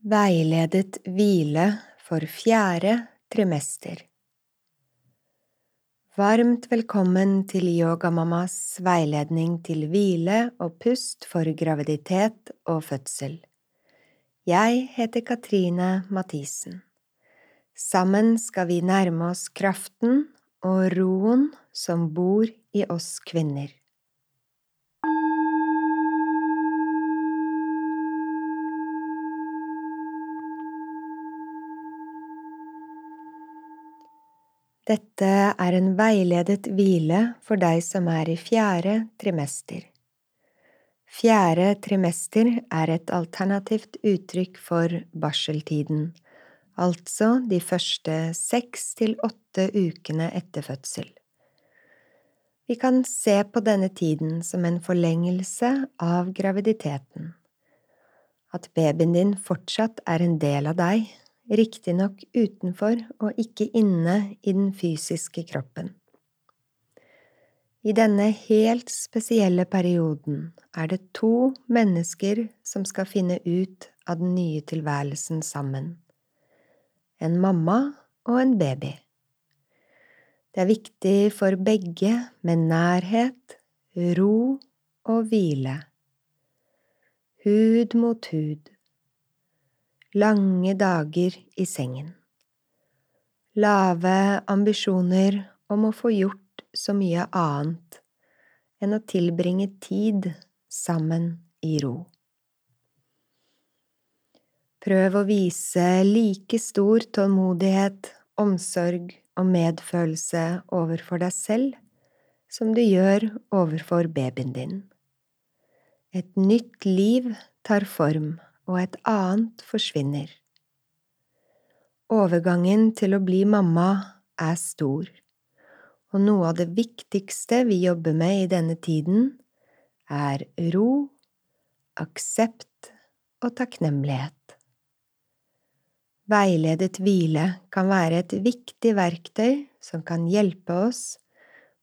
Veiledet hvile for fjerde trimester Varmt velkommen til Yogamammas veiledning til hvile og pust for graviditet og fødsel. Jeg heter Katrine Mathisen. Sammen skal vi nærme oss kraften og roen som bor i oss kvinner. Dette er en veiledet hvile for deg som er i fjerde trimester. Fjerde trimester er et alternativt uttrykk for barseltiden, altså de første seks til åtte ukene etter fødsel. Vi kan se på denne tiden som en forlengelse av graviditeten, at babyen din fortsatt er en del av deg riktignok utenfor og ikke inne i den fysiske kroppen. I denne helt spesielle perioden er det to mennesker som skal finne ut av den nye tilværelsen sammen. En mamma og en baby. Det er viktig for begge med nærhet, ro og hvile. Hud mot hud lange dager i sengen. Lave ambisjoner om å få gjort så mye annet enn å tilbringe tid sammen i ro. Prøv å vise like stor tålmodighet, omsorg og medfølelse overfor deg selv som du gjør overfor babyen din. Et nytt liv tar form og et annet forsvinner. Overgangen til å bli mamma er stor, og noe av det viktigste vi jobber med i denne tiden, er ro, aksept og takknemlighet. Veiledet hvile kan være et viktig verktøy som kan hjelpe oss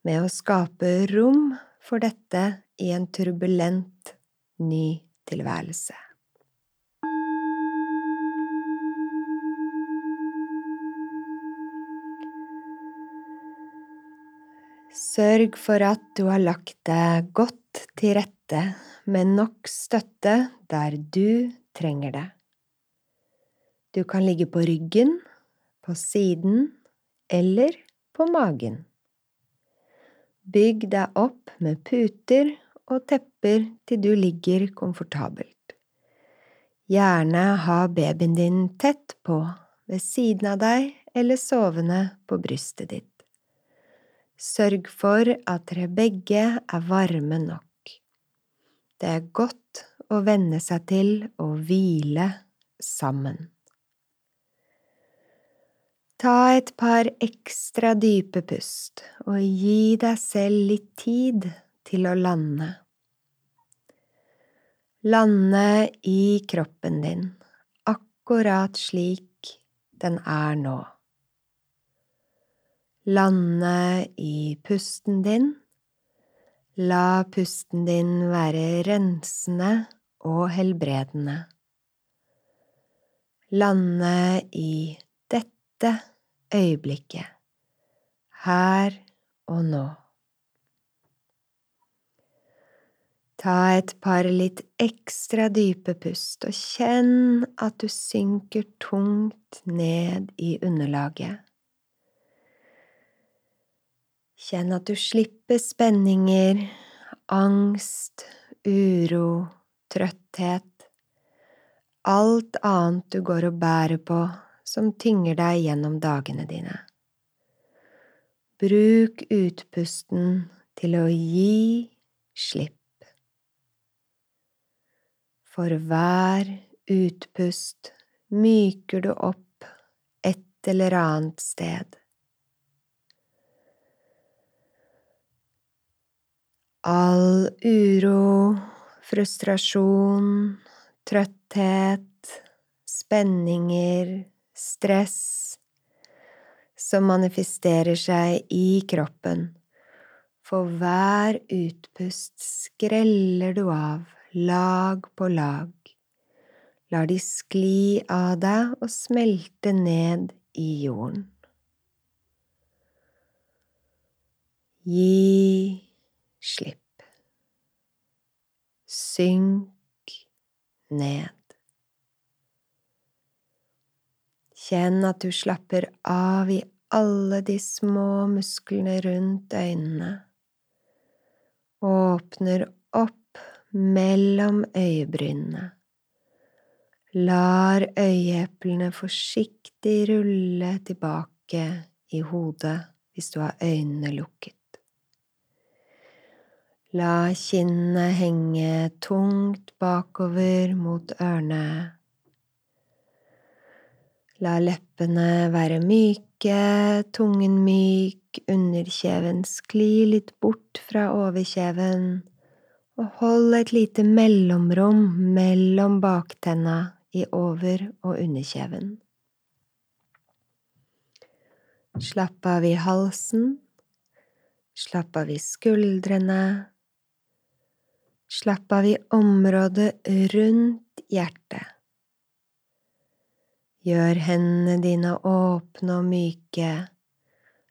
med å skape rom for dette i en turbulent, ny tilværelse. Sørg for at du har lagt deg godt til rette med nok støtte der du trenger det. Du kan ligge på ryggen, på siden eller på magen. Bygg deg opp med puter og tepper til du ligger komfortabelt. Gjerne ha babyen din tett på, ved siden av deg eller sovende på brystet ditt. Sørg for at dere begge er varme nok. Det er godt å venne seg til å hvile sammen. Ta et par ekstra dype pust og gi deg selv litt tid til å lande. Lande i kroppen din, akkurat slik den er nå. Lande i pusten din. La pusten din være rensende og helbredende. Lande i dette øyeblikket, her og nå. Ta et par litt ekstra dype pust og kjenn at du synker tungt ned i underlaget. Kjenn at du slipper spenninger, angst, uro, trøtthet, alt annet du går og bærer på som tynger deg gjennom dagene dine. Bruk utpusten til å gi slipp. For hver utpust myker du opp et eller annet sted. All uro, frustrasjon, trøtthet, spenninger, stress som manifesterer seg i kroppen. For hver utpust skreller du av lag på lag, lar de skli av deg og smelte ned i jorden. Gi slipp. Synk ned. Kjenn at du slapper av i alle de små musklene rundt øynene. Åpner opp mellom øyebrynene lar øyeeplene forsiktig rulle tilbake i hodet hvis du har øynene lukket. La kinnene henge tungt bakover mot ørene. La leppene være myke, tungen myk, underkjeven skli litt bort fra overkjeven, og hold et lite mellomrom mellom baktenna i over- og underkjeven. Slapp av i halsen, slapp av i skuldrene, slapp av i området rundt hjertet. Gjør hendene dine åpne og myke.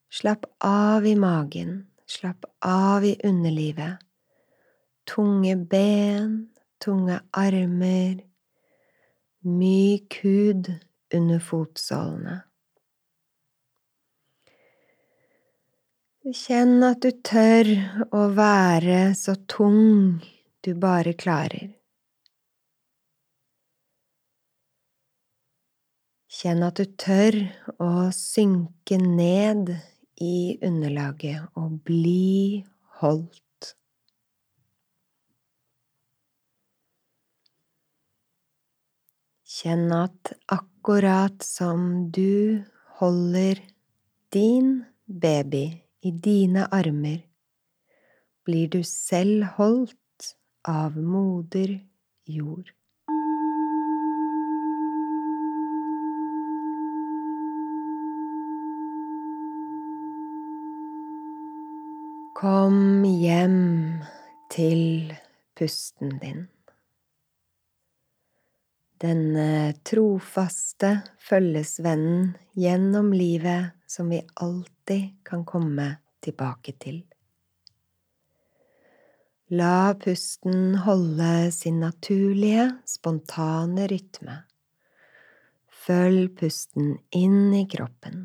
Slapp av i magen, slapp av i underlivet. Tunge ben, tunge armer, myk hud under fotsålene. Kjenn at du tør å være så tung du bare klarer. Kjenn at du tør å synke ned i underlaget og bli holdt. Kjenn at akkurat som du holder din baby i dine armer, blir du selv holdt av moder jord. Kom hjem til pusten din denne trofaste følgesvennen gjennom livet som vi alltid kan komme tilbake til. La pusten holde sin naturlige, spontane rytme. Følg pusten inn i kroppen.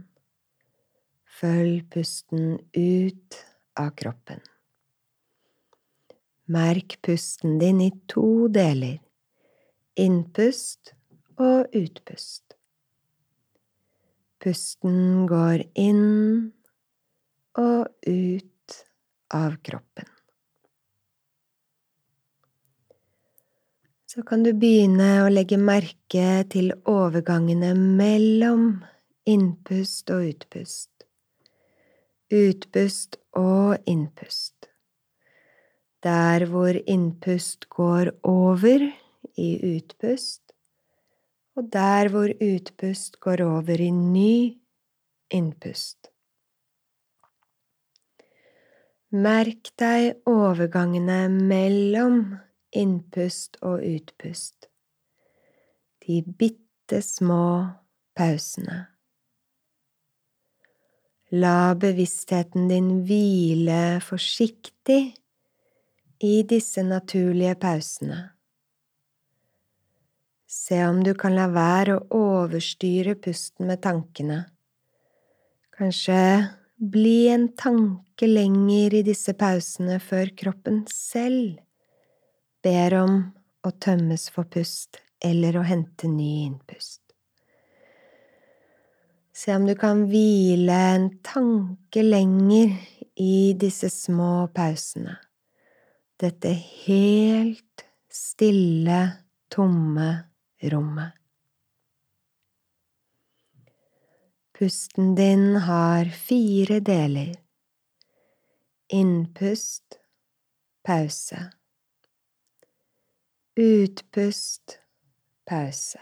Følg pusten ut av kroppen. Merk pusten din i to deler innpust og utpust. Pusten går inn og ut av kroppen. Så kan du begynne å legge merke til overgangene mellom innpust og utpust, utpust og innpust. Der hvor innpust går over i utpust, og der hvor utpust går over i ny innpust. Merk deg overgangene mellom innpust og utpust, de bitte små pausene. La bevisstheten din hvile forsiktig i disse naturlige pausene. Se om du kan la være å overstyre pusten med tankene. Kanskje bli en tanke lenger i disse pausene før kroppen selv ber om å tømmes for pust eller å hente ny innpust. Se om du kan hvile en tanke lenger i disse små pausene. Dette helt stille, tomme rommet. Pusten din har fire deler. Innpust, pause. Utpust, pause.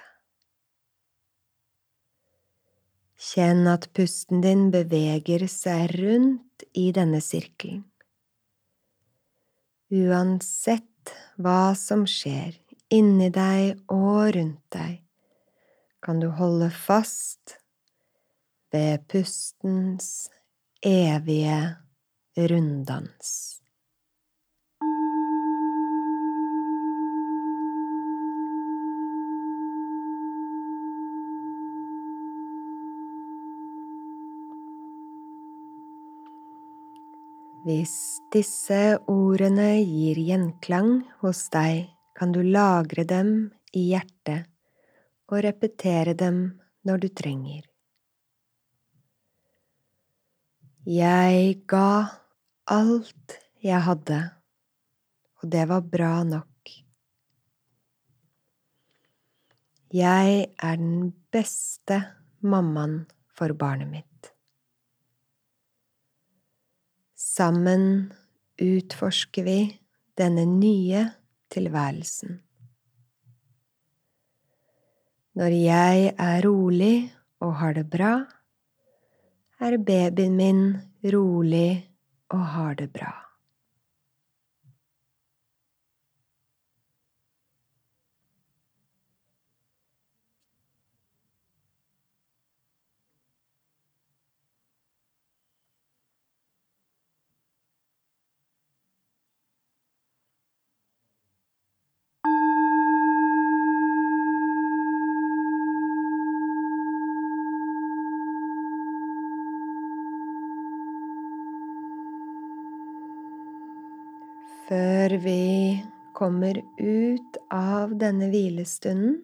Kjenn at pusten din beveger seg rundt i denne sirkelen. Uansett hva som skjer inni deg og rundt deg kan du holde fast ved pustens evige runddans. Hvis disse ordene gir gjenklang hos deg, kan du lagre dem i hjertet og repetere dem når du trenger. Jeg ga alt jeg hadde, og det var bra nok. Jeg er den beste mammaen for barnet mitt. Sammen utforsker vi denne nye tilværelsen. Når jeg er rolig og har det bra, er babyen min rolig og har det bra. Før vi kommer ut av denne hvilestunden,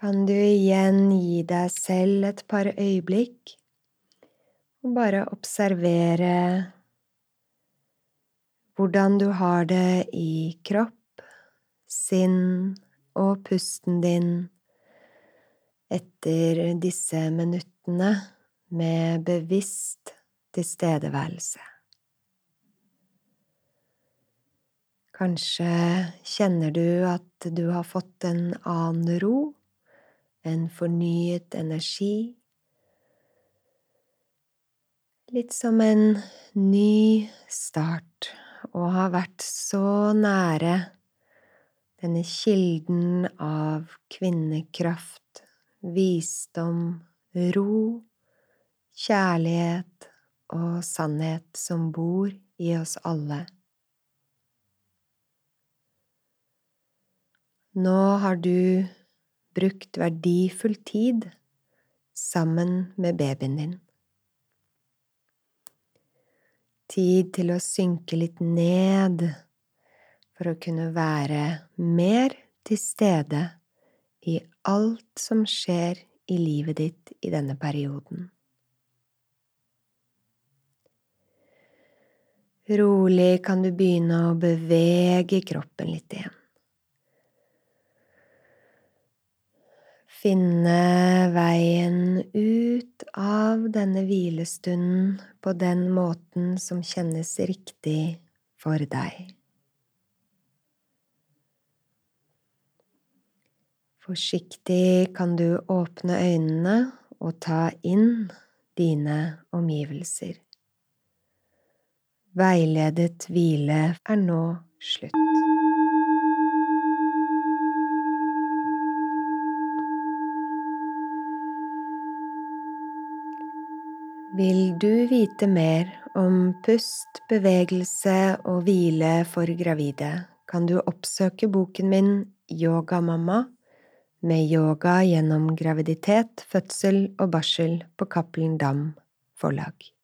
kan du igjen gi deg selv et par øyeblikk og bare observere hvordan du har det i kropp, sinn og pusten din etter disse minuttene med bevisst tilstedeværelse. Kanskje kjenner du at du har fått en annen ro, en fornyet energi. Litt som en ny start, og har vært så nære denne kilden av kvinnekraft, visdom, ro, kjærlighet og sannhet som bor i oss alle. Nå har du brukt verdifull tid sammen med babyen din. Tid til å synke litt ned for å kunne være mer til stede i alt som skjer i livet ditt i denne perioden. Rolig kan du begynne å bevege kroppen litt igjen. Finne veien ut av denne hvilestunden på den måten som kjennes riktig for deg. Forsiktig kan du åpne øynene og ta inn dine omgivelser. Veiledet hvile er nå slutt. Vil du vite mer om pust, bevegelse og hvile for gravide, kan du oppsøke boken min Yogamamma med yoga gjennom graviditet, fødsel og barsel på Cappelen Dam forlag.